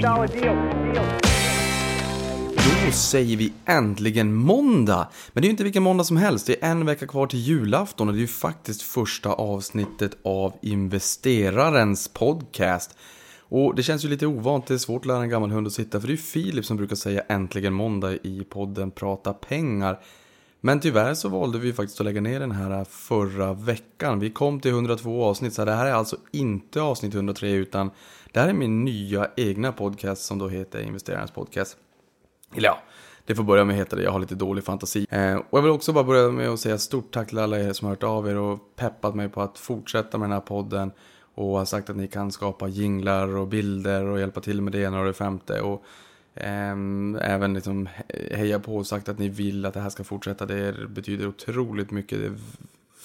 deal. deal. Då säger vi äntligen måndag! Men det är ju inte vilken måndag som helst, det är en vecka kvar till julafton och det är ju faktiskt första avsnittet av Investerarens podcast. Och det känns ju lite ovant, det är svårt att lära en gammal hund att sitta, för det är ju Filip som brukar säga äntligen måndag i podden Prata pengar. Men tyvärr så valde vi faktiskt att lägga ner den här förra veckan. Vi kom till 102 avsnitt, så det här är alltså inte avsnitt 103 utan det här är min nya egna podcast som då heter Investerarens podcast. Eller ja, det får börja med att heta det, jag har lite dålig fantasi. Eh, och jag vill också bara börja med att säga stort tack till alla er som har hört av er och peppat mig på att fortsätta med den här podden. Och har sagt att ni kan skapa jinglar och bilder och hjälpa till med det ena och det femte. Och ehm, även liksom heja på och sagt att ni vill att det här ska fortsätta. Det betyder otroligt mycket. Det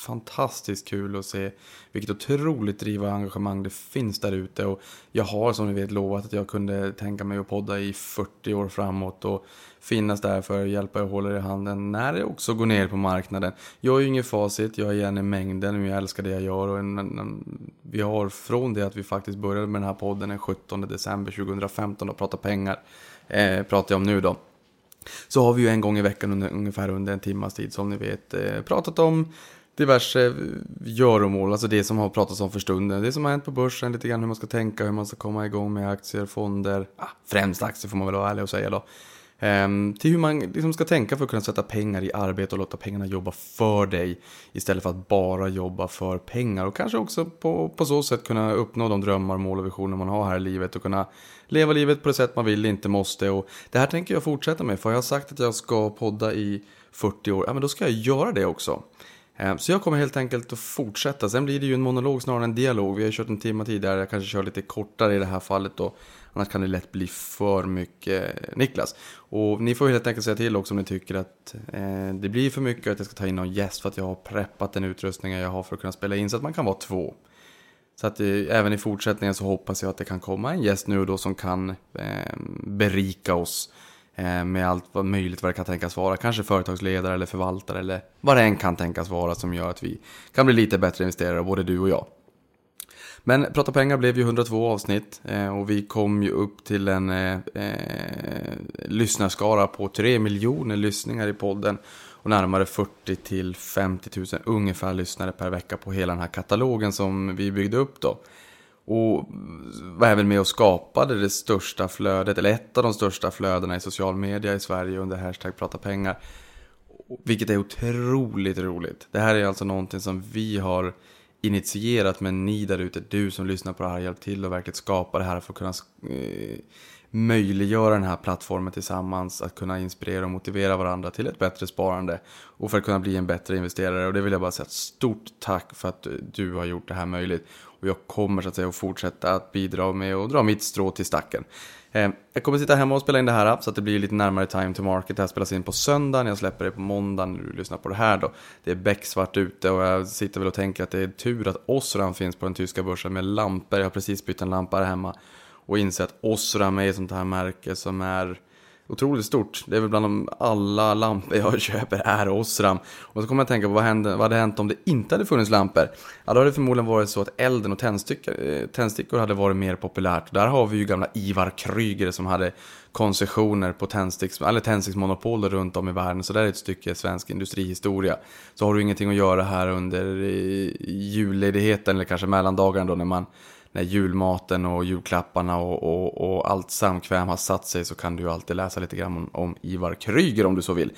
fantastiskt kul att se vilket otroligt driv och engagemang det finns där ute. Och jag har som ni vet lovat att jag kunde tänka mig att podda i 40 år framåt och finnas där för att hjälpa er och hålla er i handen när det också går ner på marknaden. Jag är ju ingen facit, jag är gärna i mängden och jag älskar det jag gör. Och en, en, en, vi har från det att vi faktiskt började med den här podden den 17 december 2015 och prata pengar, eh, pratar jag om nu då så har vi ju en gång i veckan under, ungefär under en timmas tid som ni vet eh, pratat om diverse göromål, alltså det som har pratats om för stunden. Det som har hänt på börsen, lite grann hur man ska tänka, hur man ska komma igång med aktier, fonder, ah, främst aktier får man väl vara ärlig och säga då. Ehm, till hur man liksom ska tänka för att kunna sätta pengar i arbete och låta pengarna jobba för dig istället för att bara jobba för pengar och kanske också på, på så sätt kunna uppnå de drömmar, mål och visioner man har här i livet och kunna leva livet på det sätt man vill, inte måste. Och det här tänker jag fortsätta med för jag har sagt att jag ska podda i 40 år, ja men då ska jag göra det också. Eh, så jag kommer helt enkelt att fortsätta. Sen blir det ju en monolog snarare än en dialog. Vi har kört en timme tidigare, jag kanske kör lite kortare i det här fallet då. Annars kan det lätt bli för mycket eh, Niklas. Och ni får helt enkelt säga till också om ni tycker att eh, det blir för mycket att jag ska ta in någon gäst för att jag har preppat den utrustningen jag har för att kunna spela in så att man kan vara två. Så att eh, även i fortsättningen så hoppas jag att det kan komma en gäst nu och då som kan eh, berika oss Eh, med allt vad möjligt vad det kan tänkas vara. Kanske företagsledare eller förvaltare eller vad det än kan tänkas vara som gör att vi kan bli lite bättre investerare, både du och jag. Men Prata pengar blev ju 102 avsnitt eh, och vi kom ju upp till en eh, eh lyssnarskara på 3 miljoner lyssningar i podden och närmare 40 till 50 000 ungefär lyssnare per vecka på hela den här katalogen som vi byggde upp då. Och var även med och skapade det största flödet, eller ett av de största flödena i social media i Sverige under hashtag prata pengar. Vilket är otroligt roligt. Det här är alltså någonting som vi har initierat, men ni där ute, du som lyssnar på det här, hjälpt till och verkligen skapa det här för att kunna eh, möjliggöra den här plattformen tillsammans, att kunna inspirera och motivera varandra till ett bättre sparande och för att kunna bli en bättre investerare. Och det vill jag bara säga ett stort tack för att du har gjort det här möjligt. Och jag kommer så att säga att fortsätta att bidra med och dra mitt strå till stacken. Eh, jag kommer sitta hemma och spela in det här så att det blir lite närmare time to market. Det här spelas in på söndagen, jag släpper det på måndagen när du lyssnar på det här då. Det är becksvart ute och jag sitter väl och tänker att det är tur att Osram finns på den tyska börsen med lampor. Jag har precis bytt en lampa här hemma och inser att Osram är ett sånt här märke som är otroligt stort. Det är väl bland de alla lampor jag köper är Osram. Och så kommer jag att tänka på vad, hände, vad hade hänt om det inte hade funnits lampor? Ja, då hade det förmodligen varit så att elden och tändstickor, eh, tändstickor hade varit mer populärt. Där har vi ju gamla Ivar Kryger som hade koncessioner på tändsticks, eller tändsticksmonopol runt om i världen. Så det är ett stycke svensk industrihistoria. Så har du ingenting att göra här under eh, julledigheten eller kanske mellandagarna då när man när julmaten och julklapparna och, och, och, allt samkväm har satt sig så kan du ju alltid läsa lite grann om, om Ivar Kryger om du så vill.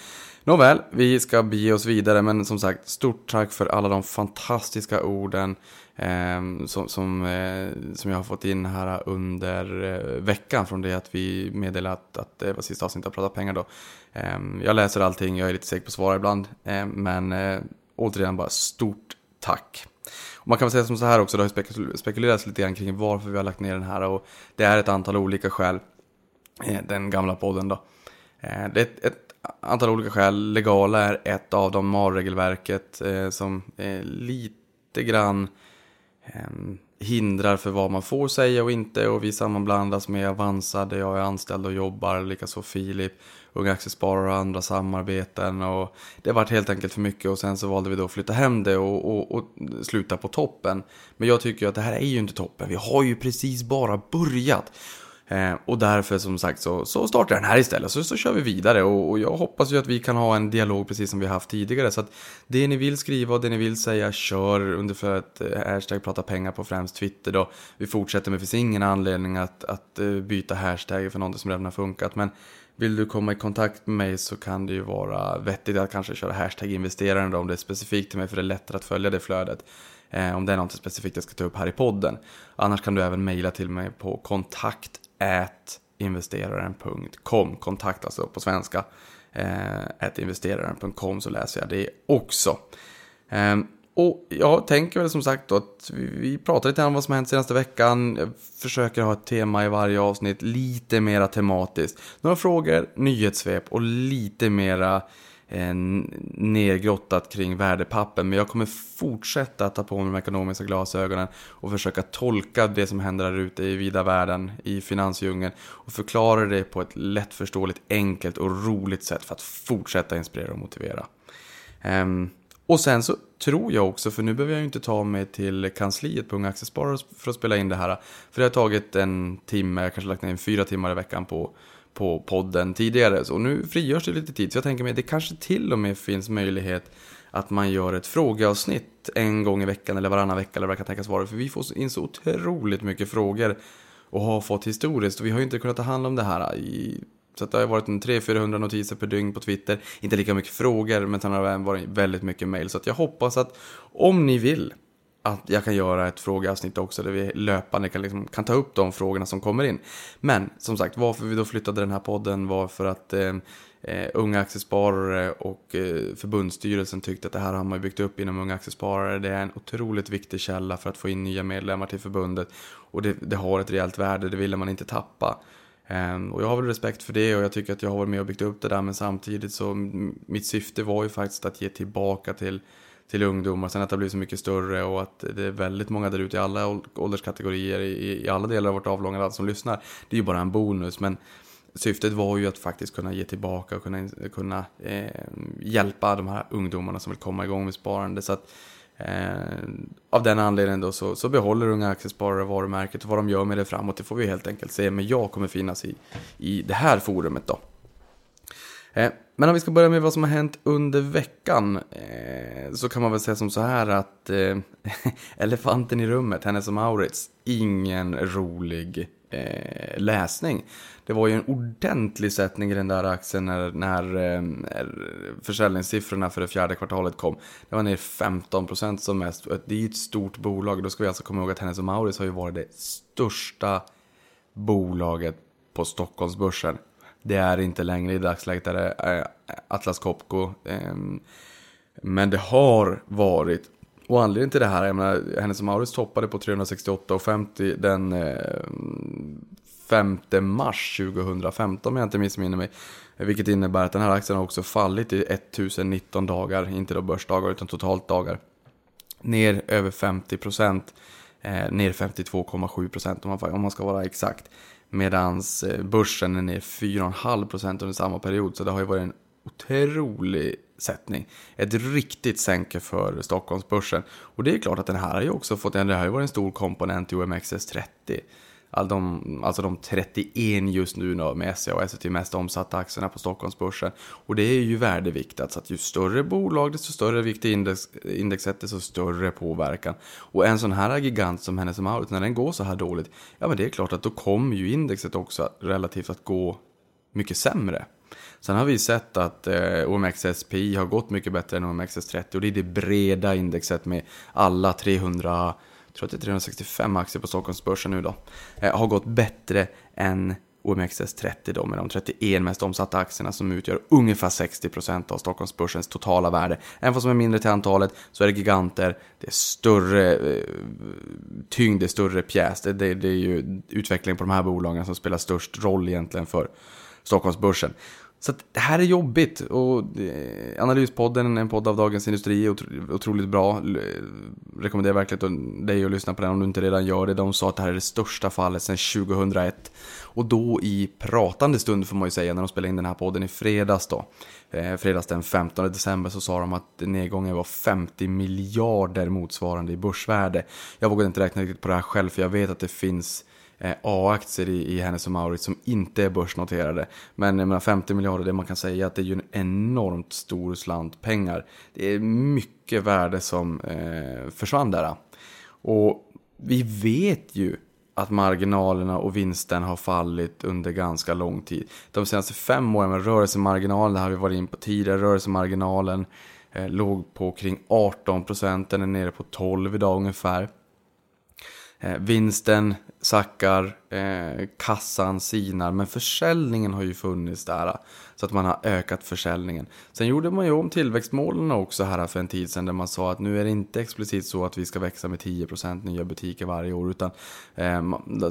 Nåväl, vi ska bege oss vidare men som sagt, stort tack för alla de fantastiska orden eh, som, som, eh, som jag har fått in här under eh, veckan från det att vi meddelade att, att det var sista avsnittet av Prata pengar då. Ehm, jag läser allting, jag är lite seg på att svara ibland, ehm, men eh, återigen bara stort tack. Och man kan väl säga som så här också, det har spekulerats lite grann kring varför vi har lagt ner den här och det är ett antal olika skäl. Eh, den gamla podden då. Eh, det är ett, ett antal olika skäl. Legala är ett av dem, MAR-regelverket eh, som lite grann ehm, hindrar för vad man får säga och inte och vi sammanblandas med Avanza där jag är anställd och jobbar, likaså Filip. Unga Aktiesparare och andra samarbeten. Och det vart helt enkelt för mycket och sen så valde vi då att flytta hem det och, och, och sluta på toppen. Men jag tycker att det här är ju inte toppen. Vi har ju precis bara börjat. Eh, och därför som sagt så, så startar jag den här istället, så, så kör vi vidare. Och, och, jag hoppas ju att vi kan ha en dialog precis som vi haft tidigare. Så att det ni vill skriva och det ni vill säga, kör under för att eh, hashtag prata pengar på främst Twitter då. Vi fortsätter, men det finns ingen anledning att, att eh, byta hashtag för någonting som redan har funkat. Men vill du komma i kontakt med mig så kan det ju vara vettigt att kanske köra hashtag investeraren då, om det är specifikt till mig för det är lättare att följa det flödet. Eh, om det är något specifikt jag ska ta upp här i podden. Annars kan du även mejla till mig på kontakt investeraren.com. Kontakt alltså på svenska. Eh, investeraren.com så läser jag det också. Eh, och jag tänker väl som sagt då att vi pratar lite om vad som har hänt senaste veckan. Jag försöker ha ett tema i varje avsnitt, lite mera tematiskt. Några frågor, nyhetssvep och lite mera eh, nergrottat kring värdepapper. Men jag kommer fortsätta att ta på mig de ekonomiska glasögonen och försöka tolka det som händer där ute i vida världen, i finansdjungeln och förklara det på ett lättförståeligt, enkelt och roligt sätt för att fortsätta inspirera och motivera. Um, och sen så tror jag också, för nu behöver jag ju inte ta mig till kansliet på Unga Aktiesparare för att spela in det här. För det har tagit en timme, jag kanske lagt ner fyra timmar i veckan på, på podden tidigare. Och nu frigörs det lite tid. Så jag tänker mig, det kanske till och med finns möjlighet att man gör ett frågeavsnitt en gång i veckan eller varannan vecka eller vad det kan tänkas vara. För vi får in så otroligt mycket frågor och har fått historiskt. Och vi har ju inte kunnat ta hand om det här i så det har varit en 300-400 notiser per dygn på Twitter. Inte lika mycket frågor, men sen har det även varit väldigt mycket mail. Så jag hoppas att om ni vill att jag kan göra ett frågeavsnitt också där vi löpande kan, liksom, kan ta upp de frågorna som kommer in. Men som sagt, varför vi då flyttade den här podden var för att eh, eh Unga Aktiesparare och eh, förbundsstyrelsen tyckte att det här har man byggt upp inom Unga Aktiesparare. Det är en otroligt viktig källa för att få in nya medlemmar till förbundet och det, det har ett rejält värde, det ville man inte tappa. Ehm, och jag har väl respekt för det och jag tycker att jag har varit med och byggt upp det där men samtidigt så mitt syfte var ju faktiskt att ge tillbaka till, till ungdomar. Sen att det har blivit så mycket större och att det är väldigt många där ute i alla ålderskategorier i, i alla delar av vårt avlånga land som lyssnar. Det är ju bara en bonus men syftet var ju att faktiskt kunna ge tillbaka och kunna, kunna eh, hjälpa de här ungdomarna som vill komma igång med sparande. Så att, Eh, av den anledningen då så, så behåller Unga Aktiesparare varumärket och vad de gör med det framåt det får vi helt enkelt se. Men jag kommer finnas i, i det här forumet då. Eh, men om vi ska börja med vad som har hänt under veckan eh, så kan man väl säga som så här att eh, elefanten i rummet, Hennes och Maurits, ingen rolig eh, läsning. Det var ju en ordentlig sättning i den där aktien när, när eh, försäljningssiffrorna för det fjärde kvartalet kom. Det var ner 15% som mest. Det är ju ett stort bolag. Då ska vi alltså komma ihåg att Hennes och Mauritz har ju varit det största bolaget på Stockholmsbörsen. Det är inte längre i dagsläget, det är eh, Atlas Copco. Eh, men det har varit och anledningen till det här, jag menar, Hennes Maurits toppade på 368,50 den eh, 5 mars 2015 om jag inte missminner mig. Vilket innebär att den här aktien har också fallit i 1019 dagar, inte då börsdagar utan totalt dagar. Ner över 50 procent, eh, ner 52,7 procent om, om man ska vara exakt. Medan eh, börsen är ner 4,5 procent under samma period, så det har ju varit en otrolig sättning. Ett riktigt sänke för Stockholmsbörsen. Och det är klart att den här har ju också fått, en, det har ju varit en stor komponent i OMXS30 all de, alltså de 31 just nu då med SCA och SCT mest omsatta aktierna på Stockholmsbörsen. Och det är ju värdeviktat, så att ju större bolag, desto större vikt i index, indexet, desto större påverkan. Och en sån här gigant som Hennes Mauritz, när den går så här dåligt, ja men det är klart att då kommer ju indexet också relativt att gå mycket sämre. Sen har vi sett att eh, OMXSPI har gått mycket bättre än OMXS30 och det är det breda indexet med alla 300 tror att det är 365 aktier på Stockholmsbörsen nu då, eh, har gått bättre än OMXS30 då med de 31 mest omsatta aktierna som utgör ungefär 60% av Stockholmsbörsens totala värde. Även fast de är mindre till antalet så är det giganter, det är större eh, tyngd, det är större pjäs. Det, det, det är ju utvecklingen på de här bolagen som spelar störst roll egentligen för Stockholmsbörsen. Så det här är jobbigt och eh, Analyspodden, en podd av Dagens Industri, är otroligt bra. Rekommenderar verkligen dig att lyssna på den om du inte redan gör det. De sa att det här är det största fallet sedan 2001. Och då i pratande stund får man ju säga när de spelade in den här podden i fredags då. Eh, fredags den 15 december så sa de att nedgången var 50 miljarder motsvarande i börsvärde. Jag vågade inte räkna riktigt på det här själv för jag vet att det finns Eh, A-aktier i, i Hennes Mauritz som inte är börsnoterade. Men jag menar, 50 miljarder, det man kan säga att det är ju en enormt stor slant pengar. Det är mycket värde som eh, försvann där. Och vi vet ju att marginalerna och vinsten har fallit under ganska lång tid. De senaste fem åren med rörelsemarginalen, det har vi varit in på tidigare, rörelsemarginalen eh, låg på kring 18 procent, den är nere på 12 idag ungefär. Eh, vinsten sackar, eh, kassan sinar, men försäljningen har ju funnits där. Så att man har ökat försäljningen. Sen gjorde man ju om tillväxtmålen också här för en tid sedan där man sa att nu är det inte explicit så att vi ska växa med 10% nya butiker varje år utan eh,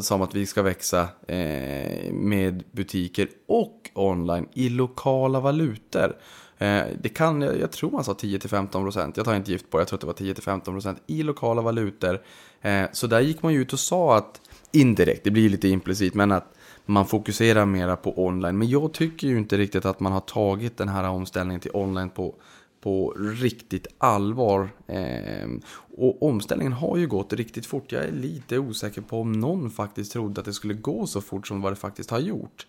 sa att vi ska växa eh, med butiker och online i lokala valutor. Eh, det kan, jag tror man sa 10-15%, jag tar inte gift på jag tror att det var 10-15% i lokala valutor. Eh, så där gick man ju ut och sa att indirekt, det blir lite implicit, men att man fokuserar mera på online. Men jag tycker ju inte riktigt att man har tagit den här omställningen till online på, på riktigt allvar. Eh, och omställningen har ju gått riktigt fort. Jag är lite osäker på om någon faktiskt trodde att det skulle gå så fort som vad det faktiskt har gjort.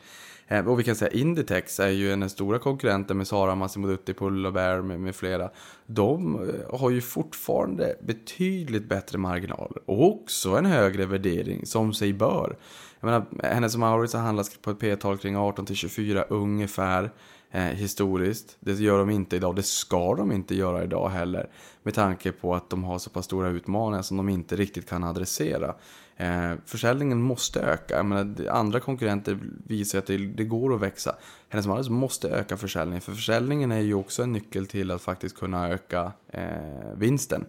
Eh, och vi kan säga Inditex är ju den stora konkurrenten med Sara, Massimo Dutti, Pull Bear med, med flera. De eh, har ju fortfarande betydligt bättre marginaler och också en högre värdering som sig bör. Jag menar, hennes Maurits har handlats på ett P-tal kring 18 till 24 ungefär eh, historiskt. Det gör de inte idag, det ska de inte göra idag heller. Med tanke på att de har så pass stora utmaningar som de inte riktigt kan adressera. Eh, försäljningen måste öka. Jag menar, andra konkurrenter visar att det, det går att växa. Hennes Mauritz måste öka försäljningen, för försäljningen är ju också en nyckel till att faktiskt kunna öka eh, vinsten.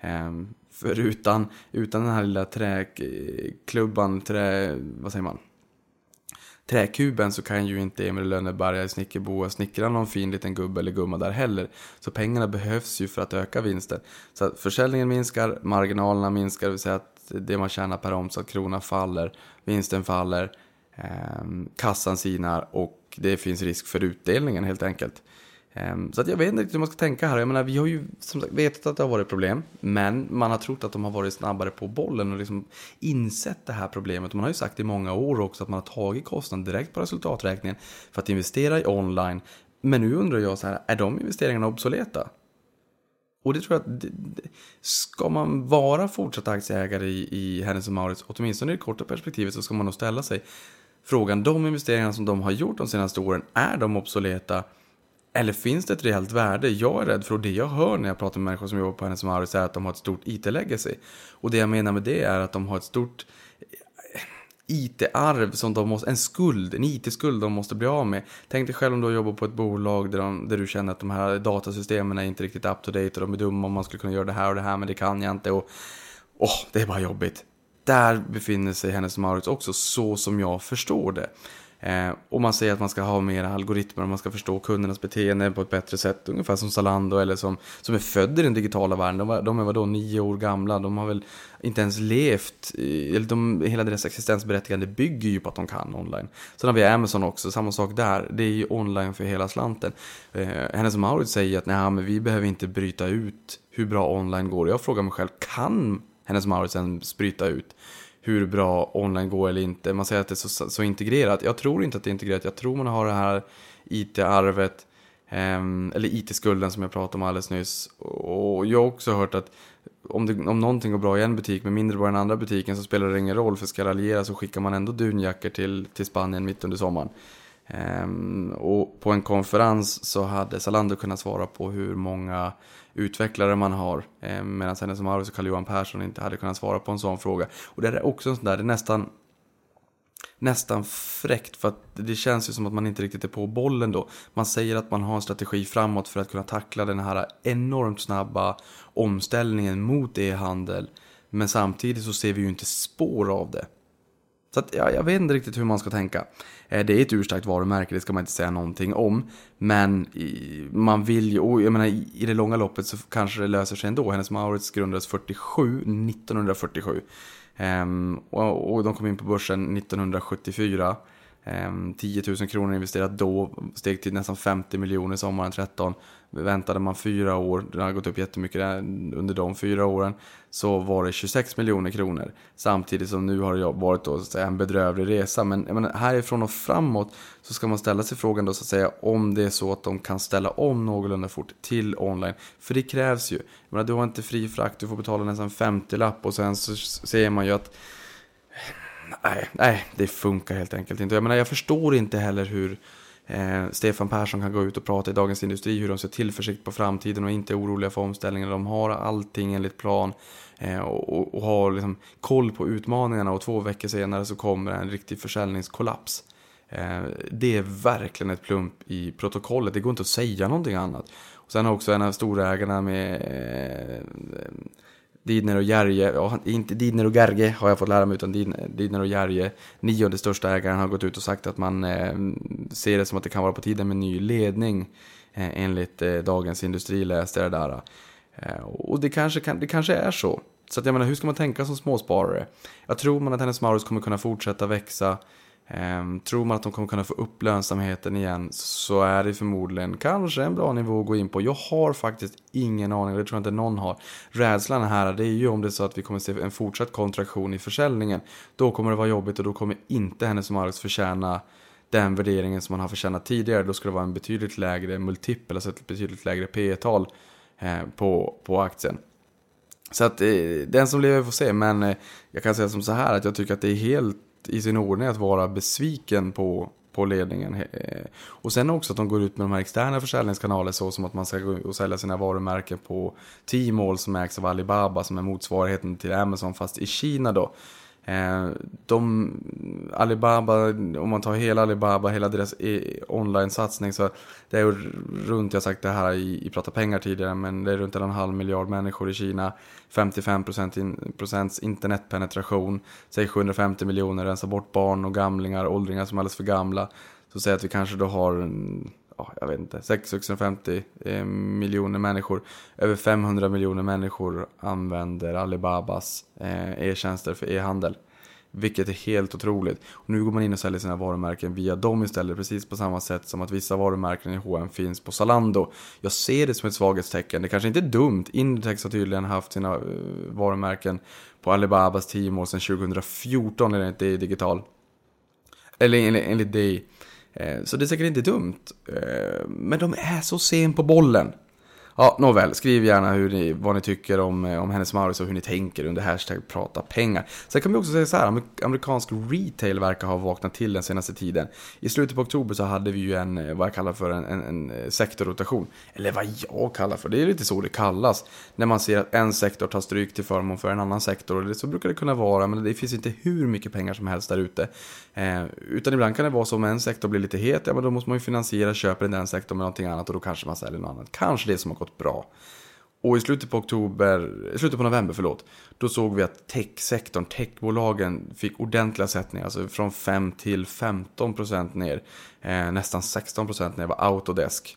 Eh, för utan, utan den här lilla träklubban, trä, vad säger man? träkuben så kan ju inte Emil Lönneberga i Snickerboa snickra någon fin liten gubbe eller gumma där heller. Så pengarna behövs ju för att öka vinsten. Så att försäljningen minskar, marginalerna minskar, det vill säga att det man tjänar per omsatt krona faller, vinsten faller, eh, kassan sinar och det finns risk för utdelningen helt enkelt. Eh, så att jag vet inte riktigt hur man ska tänka här. Jag menar, vi har ju som sagt vetat att det har varit problem, men man har trott att de har varit snabbare på bollen och liksom insett det här problemet. Man har ju sagt i många år också att man har tagit kostnaden direkt på resultaträkningen för att investera i online. Men nu undrar jag så här, är de investeringarna obsoleta? Och det tror jag att ska man vara fortsatt aktieägare i, i Hennes Mauritz, åtminstone i det korta perspektivet, så ska man nog ställa sig frågan, de investeringar som de har gjort de senaste åren, är de obsoleta? Eller finns det ett reellt värde? Jag är rädd för, och det jag hör när jag pratar med människor som jobbar på Hennes Mauritz är att de har ett stort IT-legacy. Och det jag menar med det är att de har ett stort IT-arv som de måste, en skuld, en IT-skuld de måste bli av med. Tänk dig själv om du jobbar på ett bolag där, de, där du känner att de här datasystemen är inte riktigt up to date och de är dumma om man skulle kunna göra det här och det här men det kan jag inte och åh, oh, det är bara jobbigt. Där befinner sig Hennes Maurits också så som jag förstår det. Eh, och man säger att man ska ha mer algoritmer och man ska förstå kundernas beteende på ett bättre sätt. Ungefär som Zalando eller som, som är född i den digitala världen. De, var, de är vadå, nio år gamla. De har väl inte ens levt, eller de, hela deras existensberättigande bygger ju på att de kan online. Sen har vi Amazon också, samma sak där. Det är ju online för hela slanten. Eh, Hennes Mauritz säger att nej, men vi behöver inte bryta ut hur bra online går. Jag frågar mig själv, kan Hennes Mauritz ens bryta ut? Hur bra online går eller inte. Man säger att det är så, så integrerat. Jag tror inte att det är integrerat. Jag tror man har det här IT-arvet, eh, eller IT-skulden som jag pratade om alldeles nyss. Och jag har också hört att om, det, om någonting går bra i en butik men mindre bra i den andra butiken så spelar det ingen roll för ska raljera så skickar man ändå dunjackor till, till Spanien mitt under sommaren. Ehm, och på en konferens så hade Zalando kunnat svara på hur många utvecklare man har. Ehm, medan hennes Maurits och Carl-Johan Persson inte hade kunnat svara på en sån fråga. Och det är också en sån där, det är nästan nästan fräckt för att det känns ju som att man inte riktigt är på bollen då. Man säger att man har en strategi framåt för att kunna tackla den här enormt snabba omställningen mot e-handel. Men samtidigt så ser vi ju inte spår av det. Så att, ja, jag vet inte riktigt hur man ska tänka. Eh, det är ett urstarkt varumärke, det ska man inte säga någonting om. Men man vill ju, och jag menar i det långa loppet så kanske det löser sig ändå. Hennes Maurits grundades 47, 1947. Um, och, och, de kom in på börsen 1974. Ehm, 10 000 kronor investerat då, steg till nästan 50 miljoner sommaren 13. Väntade man fyra år, det har gått upp jättemycket under de fyra åren, så var det 26 miljoner kronor. Samtidigt som nu har det varit då, en bedrövlig resa. Men menar, härifrån och framåt så ska man ställa sig frågan då så att säga om det är så att de kan ställa om någorlunda fort till online. För det krävs ju. menar, du har inte fri frakt, du får betala nästan 50 lapp och sen så ser man ju att nej, nej, det funkar helt enkelt inte. Jag menar, jag förstår inte heller hur eh, Stefan Persson kan gå ut och prata i Dagens Industri hur de ser tillförsikt på framtiden och inte är oroliga för omställningen. De har allting enligt plan eh, och, och, har liksom koll på utmaningarna och två veckor senare så kommer en riktig försäljningskollaps. Eh, det är verkligen ett plump i protokollet, det går inte att säga någonting annat. Och sen har också en av storägarna med eh, Didner och Järje, ja, inte Didner och Gerge har jag fått lära mig, utan Didner och Järje, nionde största ägaren, har gått ut och sagt att man eh, ser det som att det kan vara på tiden med ny ledning. Eh, enligt eh, Dagens Industri läste jag det där. Eh, och det kanske, kan, det kanske är så. Så att jag menar, hur ska man tänka som småsparare? Jag tror man att Hennes Mauritz kommer kunna fortsätta växa. Ehm, tror man att de kommer kunna få upp lönsamheten igen så är det förmodligen kanske en bra nivå att gå in på. Jag har faktiskt ingen aning, det tror jag inte någon har. Rädslan här det är ju om det är så att vi kommer se en fortsatt kontraktion i försäljningen. Då kommer det vara jobbigt och då kommer inte Hennes Mauritz förtjäna den värderingen som man har förtjänat tidigare. Då skulle det vara en betydligt lägre multipel, alltså ett betydligt lägre P tal eh, på, på aktien. Så att eh, den som lever får se, men eh, jag kan säga som så här att jag tycker att det är helt i sin ordning att vara besviken på, på ledningen. Eh, och sen också att de går ut med de här externa försäljningskanaler så som att man ska gå och sälja sina varumärken på Tmall som ägs av Alibaba som är motsvarigheten till Amazon fast i Kina då. Eh, de, Alibaba, om man tar hela Alibaba, hela deras online-satsning så det är runt, jag har sagt det här i, i Prata pengar tidigare, men det är runt en halv miljard människor i Kina. 55% procents internetpenetration, säg 750 miljoner, rensa bort barn och gamlingar, åldringar som är alldeles för gamla. Så säg att vi kanske då har jag vet inte, 650 eh, miljoner människor. Över 500 miljoner människor använder Alibabas eh, e-tjänster för e-handel. Vilket är helt otroligt. Och nu går man in och säljer sina varumärken via dem istället. Precis på samma sätt som att vissa varumärken i H&M finns på Zalando. Jag ser det som ett svaghetstecken. Det kanske inte är dumt. Inditex har tydligen haft sina uh, varumärken på Alibabas team sedan 2014 enligt det digital. Eller enligt, enligt dig. Eh, så det är säkert inte dumt. Eh, men de är så sen på bollen. Ja, nåväl. Skriv gärna hur ni, vad ni tycker om, eh, om Hennes Mauritz och hur ni tänker under hashtag prata pengar. Sen kan vi också säga så här, amerikansk retail verkar ha vaknat till den senaste tiden. I slutet på oktober så hade vi ju en, eh, vad jag kallar för en, en, en eh, sektorrotation. Eller vad jag kallar för, det är lite så det kallas. När man ser att en sektor tar stryk till förmån för en annan sektor. Och så brukar det kunna vara, men det finns inte hur mycket pengar som helst där ute. Eh, utan ibland kan det vara så om en sektor blir lite het, ja men då måste man ju finansiera köpen i den sektorn med någonting annat och då kanske man säljer något annat. Kanske det som har gått bra. Och i slutet på oktober, eh, slutet på november förlåt, då såg vi att techsektorn, techbolagen fick ordentliga sättningar, alltså från 5 till 15 procent ner. Eh, nästan 16 procent ner var Autodesk.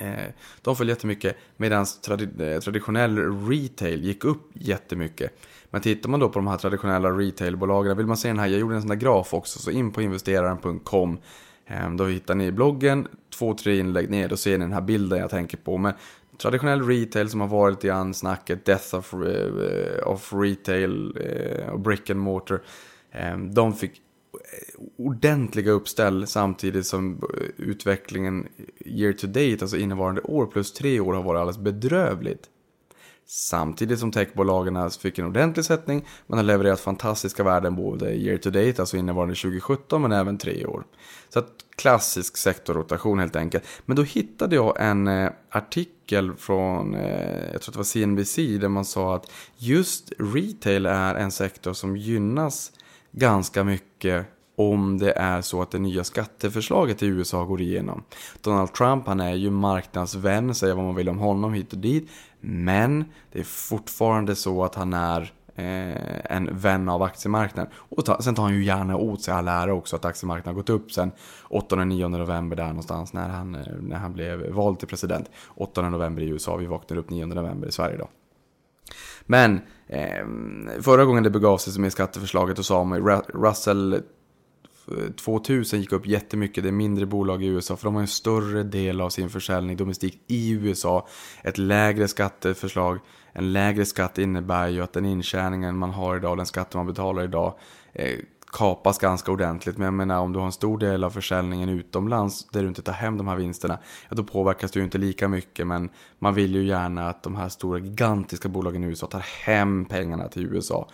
Eh, de föll jättemycket medan tradi eh, traditionell retail gick upp jättemycket. Men tittar man då på de här traditionella retailbolagen, vill man se den här, jag gjorde en sån där graf också, så in på investeraren.com Ehm, då hittar ni bloggen, två, tre inlägg ner, då ser ni den här bilden jag tänker på. Men traditionell retail som har varit lite grann snacket, death of, eh, eh, of retail eh, och brick and mortar. Ehm, de fick ordentliga uppställ samtidigt som utvecklingen year to date, alltså innevarande år plus tre år har varit alldeles bedrövligt. Samtidigt som techbolagen fick en ordentlig sättning. Man har levererat fantastiska värden både year to date, alltså innevarande 2017, men även tre år. Så att klassisk sektorrotation helt enkelt. Men då hittade jag en eh, artikel från, eh, jag tror det var CNBC, där man sa att just retail är en sektor som gynnas ganska mycket om det är så att det nya skatteförslaget i USA går igenom. Donald Trump, han är ju marknadsvän, säger vad man vill om honom hit och dit. Men det är fortfarande så att han är eh, en vän av aktiemarknaden. Och ta, sen tar han ju gärna åt sig all ära också att aktiemarknaden har gått upp sen 8-9 november där någonstans när han, eh, när han blev vald till president. 8 november i USA, vi vaknar upp 9 november i Sverige då. Men eh, förra gången det begav sig med skatteförslaget och sa man Russell 2000 gick upp jättemycket. Det är mindre bolag i USA för de har en större del av sin försäljning domestikt i USA. Ett lägre skatteförslag. En lägre skatt innebär ju att den intjäningen man har idag, den skatten man betalar idag eh, kapas ganska ordentligt. Men jag menar om du har en stor del av försäljningen utomlands där du inte tar hem de här vinsterna, ja då påverkas du ju inte lika mycket. Men man vill ju gärna att de här stora gigantiska bolagen i USA tar hem pengarna till USA.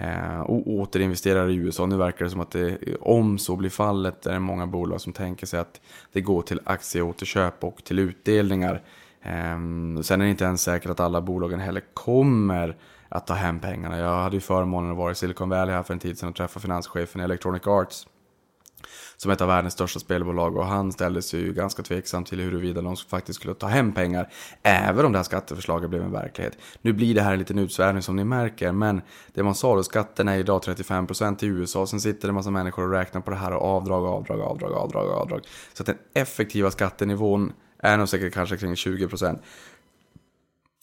Eh, och återinvesterar i USA. Nu verkar det som att det, om så blir fallet, är det många bolag som tänker sig att det går till aktieåterköp och till utdelningar. Ehm, sen är det inte ens säkert att alla bolagen heller kommer att ta hem pengarna. Jag hade ju förmånen att vara i Silicon Valley här för en tid sedan och träffa finanschefen i Electronic Arts. Som ett av världens största spelbolag och han ställde sig ju ganska tveksam till huruvida de faktiskt skulle ta hem pengar. Även om det här skatteförslaget blev en verklighet. Nu blir det här en liten utsvävning som ni märker. Men det man sa då, skatten är idag 35% i USA. Sen sitter det en massa människor och räknar på det här och avdrag, avdrag, avdrag, avdrag, avdrag. Så att den effektiva skattenivån är nog säkert kanske kring 20%.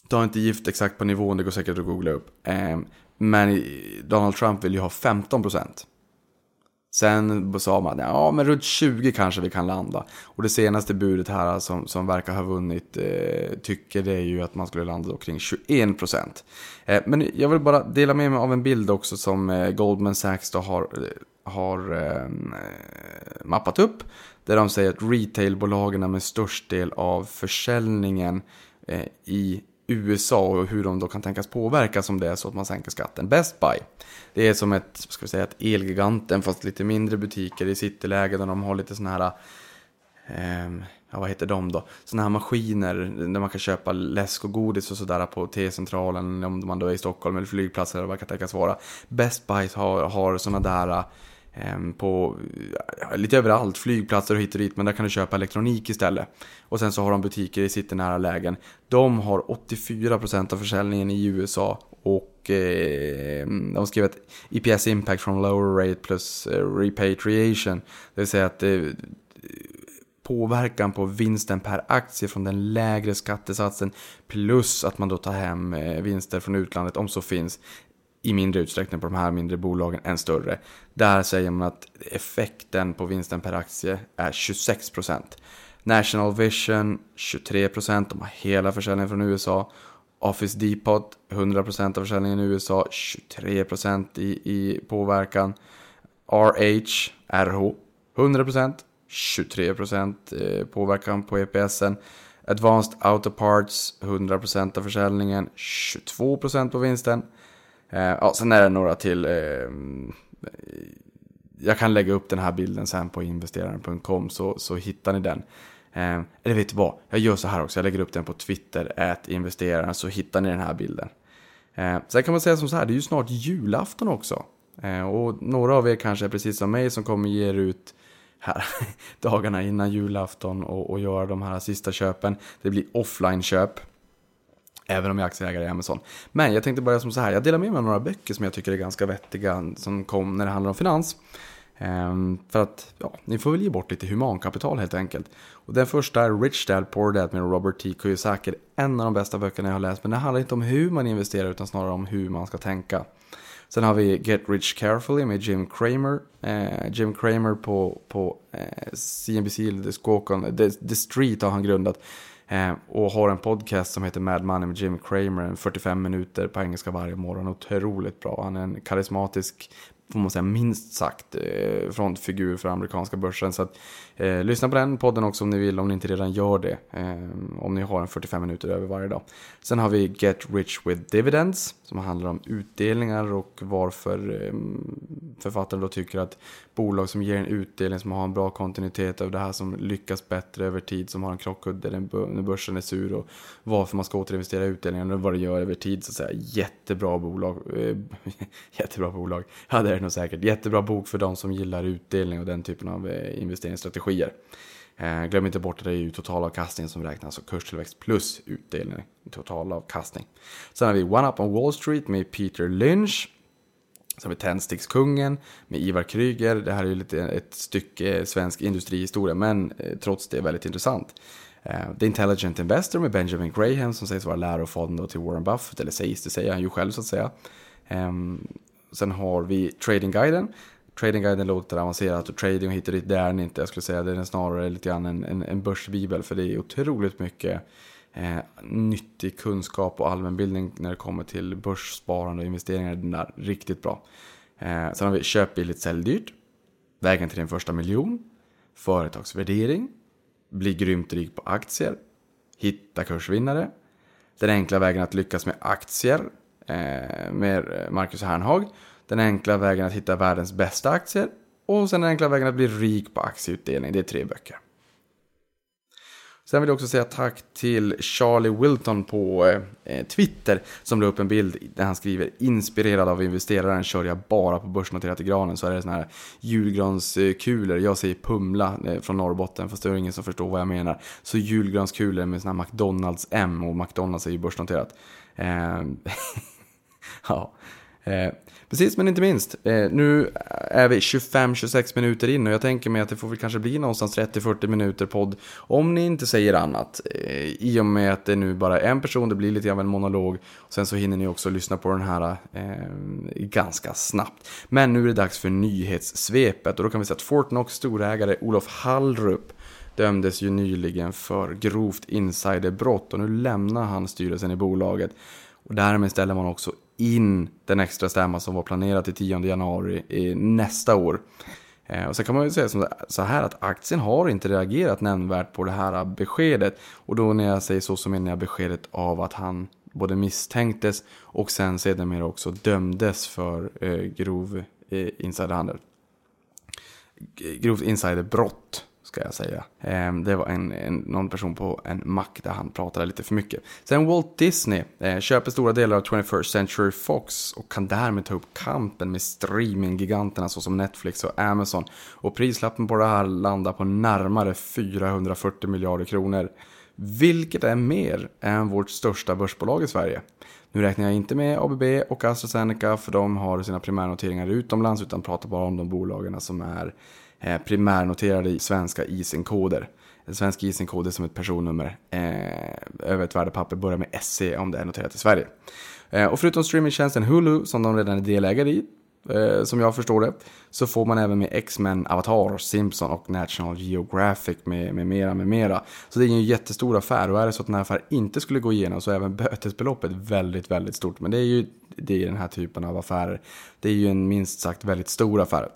Ta inte gift exakt på nivån, det går säkert att googla upp. Eh, men Donald Trump vill ju ha 15%. Sen sa man, ja men runt 20 kanske vi kan landa. Och det senaste budet här som, som verkar ha vunnit eh, tycker det är ju att man skulle landa då kring 21 procent. Eh, men jag vill bara dela med mig av en bild också som eh, Goldman Sachs då har, eh, har eh, mappat upp. Där de säger att retailbolagen med störst del av försäljningen eh, i USA och hur de då kan tänkas påverkas om det är så att man sänker skatten. Best Buy, det är som ett, ska vi säga, ett Elgiganten fast lite mindre butiker i cityläge där de har lite sådana här, eh, ja vad heter de då? Sådana här maskiner där man kan köpa läsk och godis och sådär på T-centralen om man då är i Stockholm eller flygplatser eller vad det kan tänkas vara. Best Buy har, har sådana där Ehm, på lite överallt, flygplatser och hit och dit, men där kan du köpa elektronik istället. Och sen så har de butiker i citynära lägen. De har 84% av försäljningen i USA och eh, de skrev att EPS impact from lower rate plus eh, repatriation. Det vill säga att eh, påverkan på vinsten per aktie från den lägre skattesatsen plus att man då tar hem eh, vinster från utlandet om så finns i mindre utsträckning på de här mindre bolagen än större. Där säger man att effekten på vinsten per aktie är 26%. National Vision 23%, de har hela försäljningen från USA. Office Depot 100% av försäljningen i USA, 23% i, i påverkan. RH, RH 100%, 23% påverkan på EPSen. Advanced Auto Parts 100% av försäljningen, 22% på vinsten. Eh, ja, sen är det några till. Eh, jag kan lägga upp den här bilden sen på investeraren.com så, så hittar ni den. Eh, eller vet du vad? Jag gör så här också. Jag lägger upp den på Twitter, ät investeraren, så hittar ni den här bilden. Eh, sen kan man säga som så här, det är ju snart julafton också. Eh, och några av er kanske är precis som mig som kommer ge er ut här dagarna innan julafton och, och göra de här sista köpen. Det blir offline-köp. Även om jag är aktieägare i Amazon. Men jag tänkte börja som så här. Jag delar med mig av några böcker som jag tycker är ganska vettiga. Som kom när det handlar om finans. Ehm, för att, ja, ni får väl ge bort lite humankapital helt enkelt. Och den första är Rich Dad Poor Dad med Robert T. Kiyosaki. En av de bästa böckerna jag har läst. Men det handlar inte om hur man investerar utan snarare om hur man ska tänka. Sen har vi Get Rich Carefully med Jim Cramer. Eh, Jim Cramer på, på eh, CNBC, The Squawk on, The, The Street har han grundat. Eh, och har en podcast som heter Mad Money med Jim Cramer, 45 minuter på engelska varje morgon. Otroligt bra. Han är en karismatisk får man säga, minst sagt eh, frontfigur för amerikanska börsen. Så att, eh, lyssna på den podden också om ni vill, om ni inte redan gör det. Eh, om ni har en 45 minuter över varje dag. Sen har vi Get Rich with Dividends, som handlar om utdelningar och varför eh, författaren då tycker att bolag som ger en utdelning, som har en bra kontinuitet över det här, som lyckas bättre över tid, som har en krockkudde när börsen är sur och varför man ska återinvestera utdelningen och vad det gör över tid. Så att säga. Jättebra bolag. Eh, jättebra bolag. Ja, det är det nog säkert. Jättebra bok för de som gillar utdelning och den typen av eh, strategier. Eh, glöm inte bort att det är ju totalavkastningen som räknas, och kurstillväxt plus utdelning, totalavkastning. Sen har vi One Up on Wall Street med Peter Lynch. Sen har vi Tändstickskungen med Ivar Kryger. Det här är ju lite ett stycke svensk industrihistoria, men eh, trots det väldigt intressant. Eh, The Intelligent Investor med Benjamin Graham som sägs vara lärofaden till Warren Buffett, eller sägs det, säger han ju själv så att säga. Ehm, sen har vi Trading Guiden. Tradingguiden låter avancerat och trading och hit och dit, det är den inte. Jag skulle säga att den är snarare lite grann en, en, en börsbibel för det är otroligt mycket eh, nyttig kunskap och allmänbildning när det kommer till börssparande och investeringar. Den där riktigt bra. Eh, sen har vi köp billigt, sälj dyrt. Vägen till din första miljon. Företagsvärdering. Bli grymt rik på aktier. Hitta kursvinnare. Den enkla vägen att lyckas med aktier eh, med Marcus Hernhag. Den enkla vägen att hitta världens bästa aktier. Och sen den enkla vägen att bli rik på aktieutdelning. Det är tre böcker. Sen vill jag också säga tack till Charlie Wilton på eh, Twitter som la upp en bild där han skriver inspirerad av investeraren kör jag bara på börsnoterat i granen så är det sådana här julgranskulor. Jag säger Pumla eh, från Norrbotten fast det är ingen som förstår vad jag menar. Så julgranskulor med sådana här McDonalds M och McDonalds är ju börsnoterat. Eh, ja. Eh, Precis, men inte minst. Eh, nu är vi 25-26 minuter in och jag tänker mig att det får väl kanske bli någonstans 30-40 minuter podd. Om ni inte säger annat. Eh, I och med att det nu bara är en person, det blir lite av en monolog. Och sen så hinner ni också lyssna på den här eh, ganska snabbt. Men nu är det dags för nyhetssvepet och då kan vi säga att Fortnox storägare Olof Hallrup dömdes ju nyligen för grovt insiderbrott och nu lämnar han styrelsen i bolaget. Och därmed ställer man också in den extra stämma som var planerad till 10 januari nästa år. Eh, och sen kan man ju säga så här att aktien har inte reagerat nämnvärt på det här beskedet. Och då när jag säger så så menar jag beskedet av att han både misstänktes och sen sedermera också dömdes för eh, grov eh, insiderhandel. Grovt insiderbrott ska jag säga. Ehm, det var en, en, någon person på en mack där han pratade lite för mycket. Sen Walt Disney eh, köper stora delar av 21st Century Fox och kan därmed ta upp kampen med streaminggiganterna såsom Netflix och Amazon. Och prislappen på det här landar på närmare 440 miljarder kronor. Vilket är mer än vårt största börsbolag i Sverige. Nu räknar jag inte med ABB och AstraZeneca för de har sina primärnoteringar utomlands utan pratar bara om de bolagen som är Eh, primärnoterade i svenska ISIN-koder. En svensk ISIN-kod är som ett personnummer eh, över ett värdepapper börjar med SC om det är noterat i Sverige. Eh, och förutom streamingtjänsten Hulu som de redan är delägare i, eh, som jag förstår det, så får man även med X-Men, Avatar, Simpson och National Geographic med, med mera, med mera. Så det är ju en jättestor affär och är det så att den här affären inte skulle gå igenom så är även bötesbeloppet väldigt, väldigt stort. Men det är ju det är den här typen av affärer. Det är ju en minst sagt väldigt stor affär.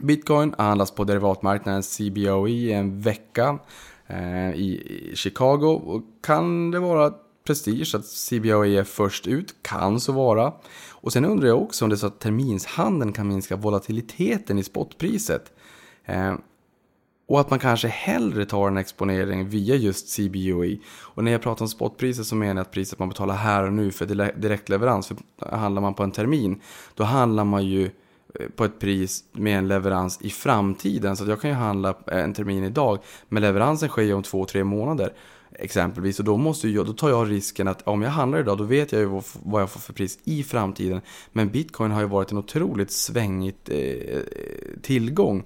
Bitcoin handlas på derivatmarknaden CBOE i en vecka eh, i Chicago. Och kan det vara prestige att CBOE är först ut? Kan så vara. Och sen undrar jag också om det är så att terminshandeln kan minska volatiliteten i spotpriset. Eh, och att man kanske hellre tar en exponering via just CBOE. Och när jag pratar om spotpriset så menar jag att priset man betalar här och nu för direktleverans. För handlar man på en termin, då handlar man ju Eh, på ett pris med en leverans i framtiden. Så jag kan ju handla eh, en termin idag, men leveransen sker ju om två, tre månader. Exempelvis, och då, måste jag, då tar jag risken att om jag handlar idag, då vet jag ju vad jag får för pris i framtiden. Men bitcoin har ju varit en otroligt svängigt eh, tillgång.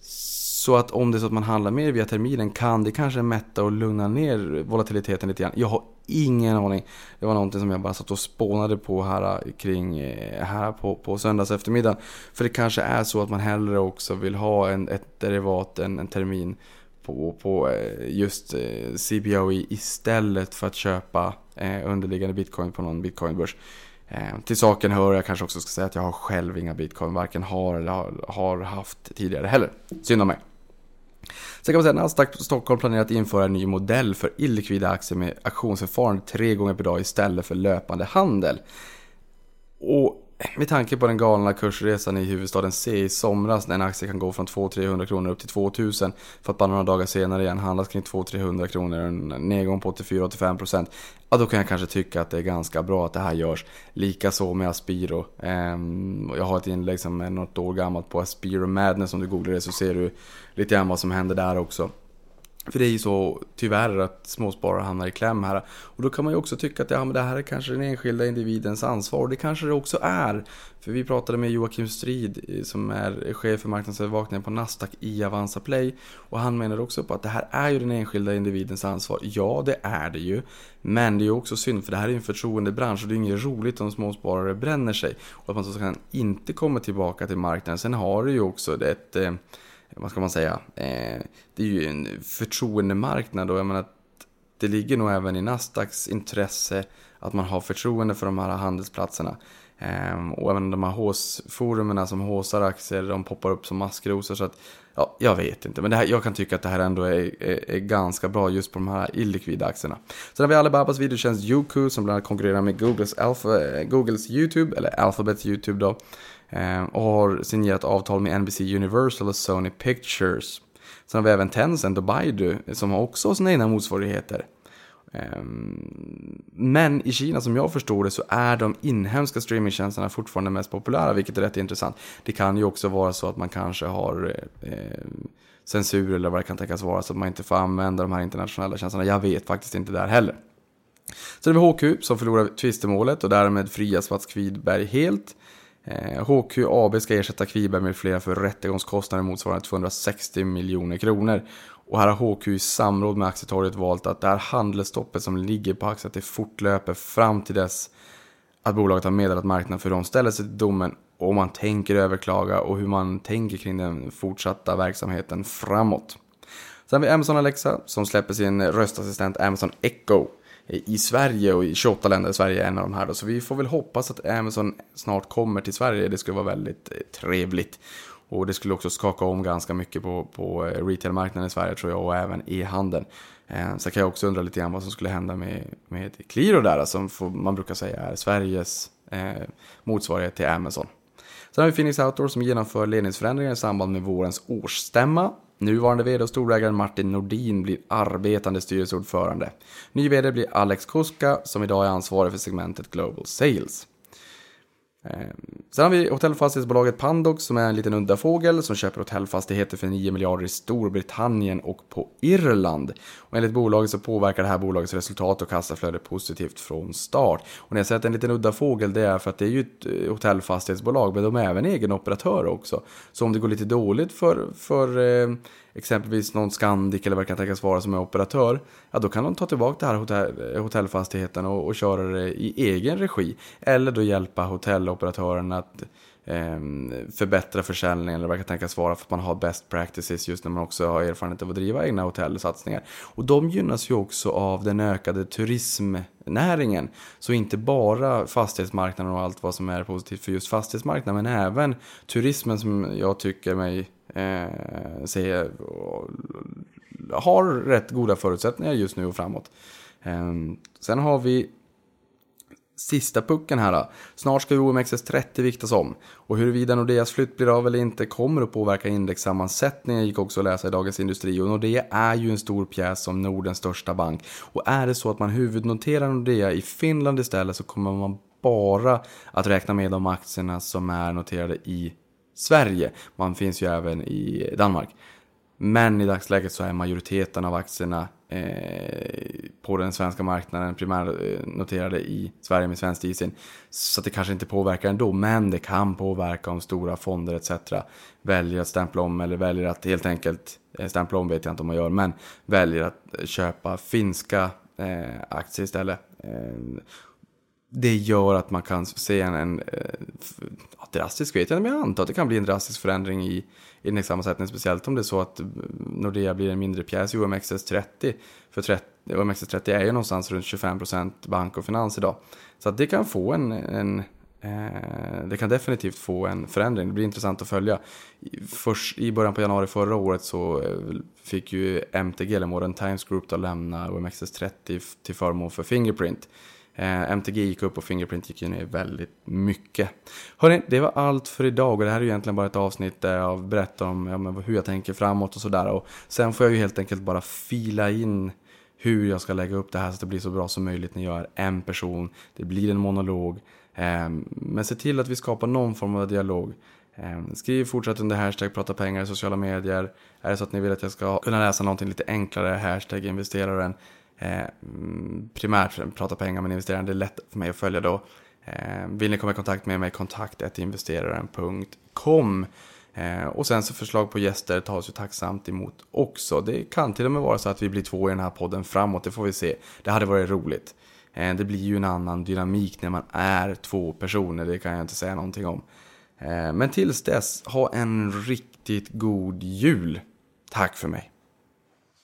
Så att om det är så att man handlar mer via terminen kan det kanske mätta och lugna ner volatiliteten lite grann. Jag har ingen aning. Det var någonting som jag bara satt och spånade på här eh, kring eh, här på, på söndags eftermiddag. För det kanske är så att man hellre också vill ha en, ett derivat, en, en termin på, på eh, just CBOE istället för att köpa underliggande bitcoin på någon bitcoinbörs. Till saken hör jag kanske också ska säga att jag har själv inga bitcoin, varken har eller har haft tidigare heller. Synd om mig. Sen kan man säga att Nasdaq Stockholm planerar att införa en ny modell för illikvida aktier med auktionsförfarande tre gånger per dag istället för löpande handel. Och med tanke på den galna kursresan i huvudstaden C i somras när en aktie kan gå från 200-300 kronor upp till 2000 för att bara några dagar senare igen handlas kring 200-300 kronor, och en nedgång på 84-85% ja då kan jag kanske tycka att det är ganska bra att det här görs. Likaså med Aspiro. Ehm, jag har ett inlägg som är något år gammalt på Aspiro Madness, om du googlar det så ser du lite grann vad som händer där också. För det är ju så tyvärr att småsparare hamnar i kläm här. Och då kan man ju också tycka att ja, men det här är kanske den enskilda individens ansvar. Och det kanske det också är. För vi pratade med Joakim Strid eh, som är chef för marknadsövervakningen på Nasdaq i Avanza Play. Och han menar också på att det här är ju den enskilda individens ansvar. Ja, det är det ju. Men det är ju också synd för det här är ju en förtroendebransch och det är inget roligt om småsparare bränner sig. Och att man så kan inte komma tillbaka till marknaden. Sen har du ju också ett eh, vad ska man säga, eh, det är ju en förtroendemarknad och jag menar att det ligger nog även i Nasdaqs intresse att man har förtroende för de här handelsplatserna. Eh, och även de här håsforumen som håsar aktier, de poppar upp som maskrosor. Så att, ja, jag vet inte, men det här, jag kan tycka att det här ändå är, är, är ganska bra just på de här illikvida aktierna. Sen har vi Alibabas videotjänst Youku som bland annat konkurrerar med Googles, Alpha, eh, Googles YouTube, eller Alphabets YouTube då. Eh, och har signerat avtal med NBC Universal och Sony Pictures. Sen har vi även Tencent och Baidu som har också sina egna motsvarigheter. Ehm, men i Kina som jag förstår det så är de inhemska streamingtjänsterna fortfarande mest populära, vilket är rätt intressant. Det kan ju också vara så att man kanske har eh, eh censur eller vad det kan tänkas vara så att man inte får använda de här internationella tjänsterna. Jag vet faktiskt inte där heller. Så har vi HQ som förlorar tvistemålet och därmed frias Mats Kvidberg helt. Eh, HQ AB ska ersätta Kviberg med flera för rättegångskostnader motsvarande 260 miljoner kronor. Och här har HQ i samråd med Aktietorget valt att det här handelsstoppet som ligger på aktiet att det fortlöper fram till dess att bolaget har meddelat marknaden för hur de ställer sig till domen och om man tänker överklaga och hur man tänker kring den fortsatta verksamheten framåt. Sen har vi Amazon Alexa som släpper sin röstassistent Amazon Echo i Sverige och i 28 länder. Sverige är en av de här då. Så vi får väl hoppas att Amazon snart kommer till Sverige. Det skulle vara väldigt eh, trevligt. Och det skulle också skaka om ganska mycket på, på eh, retailmarknaden i Sverige tror jag och även e-handeln. Eh, kan jag också undra lite grann vad som skulle hända med, med Qliro där som får, man brukar säga är Sveriges eh, motsvarighet till Amazon. Sen har vi Phoenix Outdoor som genomför ledningsförändringar i samband med vårens årsstämma. Nuvarande vd och storägaren Martin Nordin blir arbetande styrelseordförande. Ny vd blir Alex Kuska som idag är ansvarig för segmentet Global Sales. Ehm, sen har vi hotellfastighetsbolaget Pandox som är en liten udda fågel som köper hotellfastigheter för 9 miljarder i Storbritannien och på Irland. Och enligt bolaget så påverkar det här bolagets resultat och kassaflöde positivt från start. Och när jag säger att det är en liten udda fågel det är för att det är ju ett eh, hotellfastighetsbolag men de är även egen operatör också. Så om det går lite dåligt för, för eh, exempelvis någon Scandic eller vad det kan tänkas vara som är operatör, ja då kan de ta tillbaka den här hotell, hotellfastigheten och, och köra det i egen regi. Eller då hjälpa hotelloperatören att Ehm, förbättra försäljningen eller vad kan tänkas vara för att man har best practices just när man också har erfarenhet av att driva egna hotellsatsningar. Och de gynnas ju också av den ökade turismnäringen. Så inte bara fastighetsmarknaden och allt vad som är positivt för just fastighetsmarknaden men även turismen som jag tycker mig eh, se, har rätt goda förutsättningar just nu och framåt. Eh, sen har vi sista pucken här. Snart ska ju OMXS30 viktas om. Och huruvida Nordeas flytt blir av eller inte kommer att påverka indexsammansättningen gick också att läsa i Dagens Industri. Och Nordea är ju en stor pjäs som Nordens största bank. Och är det så att man huvudnoterar Nordea i Finland istället så kommer man bara att räkna med de aktierna som är noterade i Sverige. Man finns ju även i Danmark. Men i dagsläget så är majoriteten av aktierna eh, på den svenska marknaden primärnoterade eh, i Sverige med svenskt ISIN. Så det kanske inte påverkar ändå, men det kan påverka om stora fonder etc. väljer att stämpla om eller väljer att helt enkelt, eh, stämpla om vet jag inte om man gör, men väljer att köpa finska aktier istället. Det gör att man kan se en, en drastisk vet jag men jag antar att det kan bli en drastisk förändring i indexsammansättningen. Speciellt om det är så att Nordea blir en mindre pjäs i OMXS30. För 30, OMXS30 är ju någonstans runt 25% bank och finans idag. Så att det kan få en, en eh, det kan definitivt få en förändring. Det blir intressant att följa. Först i början på januari förra året så eh, fick ju MTG, eller Modern Times Group, då lämna OMXS30 till förmån för Fingerprint. Eh, MTG gick upp och Fingerprint gick ner väldigt mycket. Hörrni, det var allt för idag och det här är ju egentligen bara ett avsnitt eh, där jag berättar om ja, hur jag tänker framåt och sådär. sen får jag ju helt enkelt bara fila in hur jag ska lägga upp det här så att det blir så bra som möjligt när jag är en person. Det blir en monolog. Eh, men se till att vi skapar någon form av dialog. Eh, skriv fortsatt under hashtag prata pengar i sociala medier. Är det så att ni vill att jag ska kunna läsa någonting lite enklare, hashtag investeraren. Mm, primärt prata pengar med investeraren, det är lätt för mig att följa då. Eh, vill ni komma i kontakt med mig, kontakt investeraren.com. Eh, och sen så förslag på gäster tas ju tacksamt emot också. Det kan till och med vara så att vi blir två i den här podden framåt, det får vi se. Det hade varit roligt. Eh, det blir ju en annan dynamik när man är två personer, det kan jag inte säga någonting om. Eh, men tills dess, ha en riktigt god jul. Tack för mig.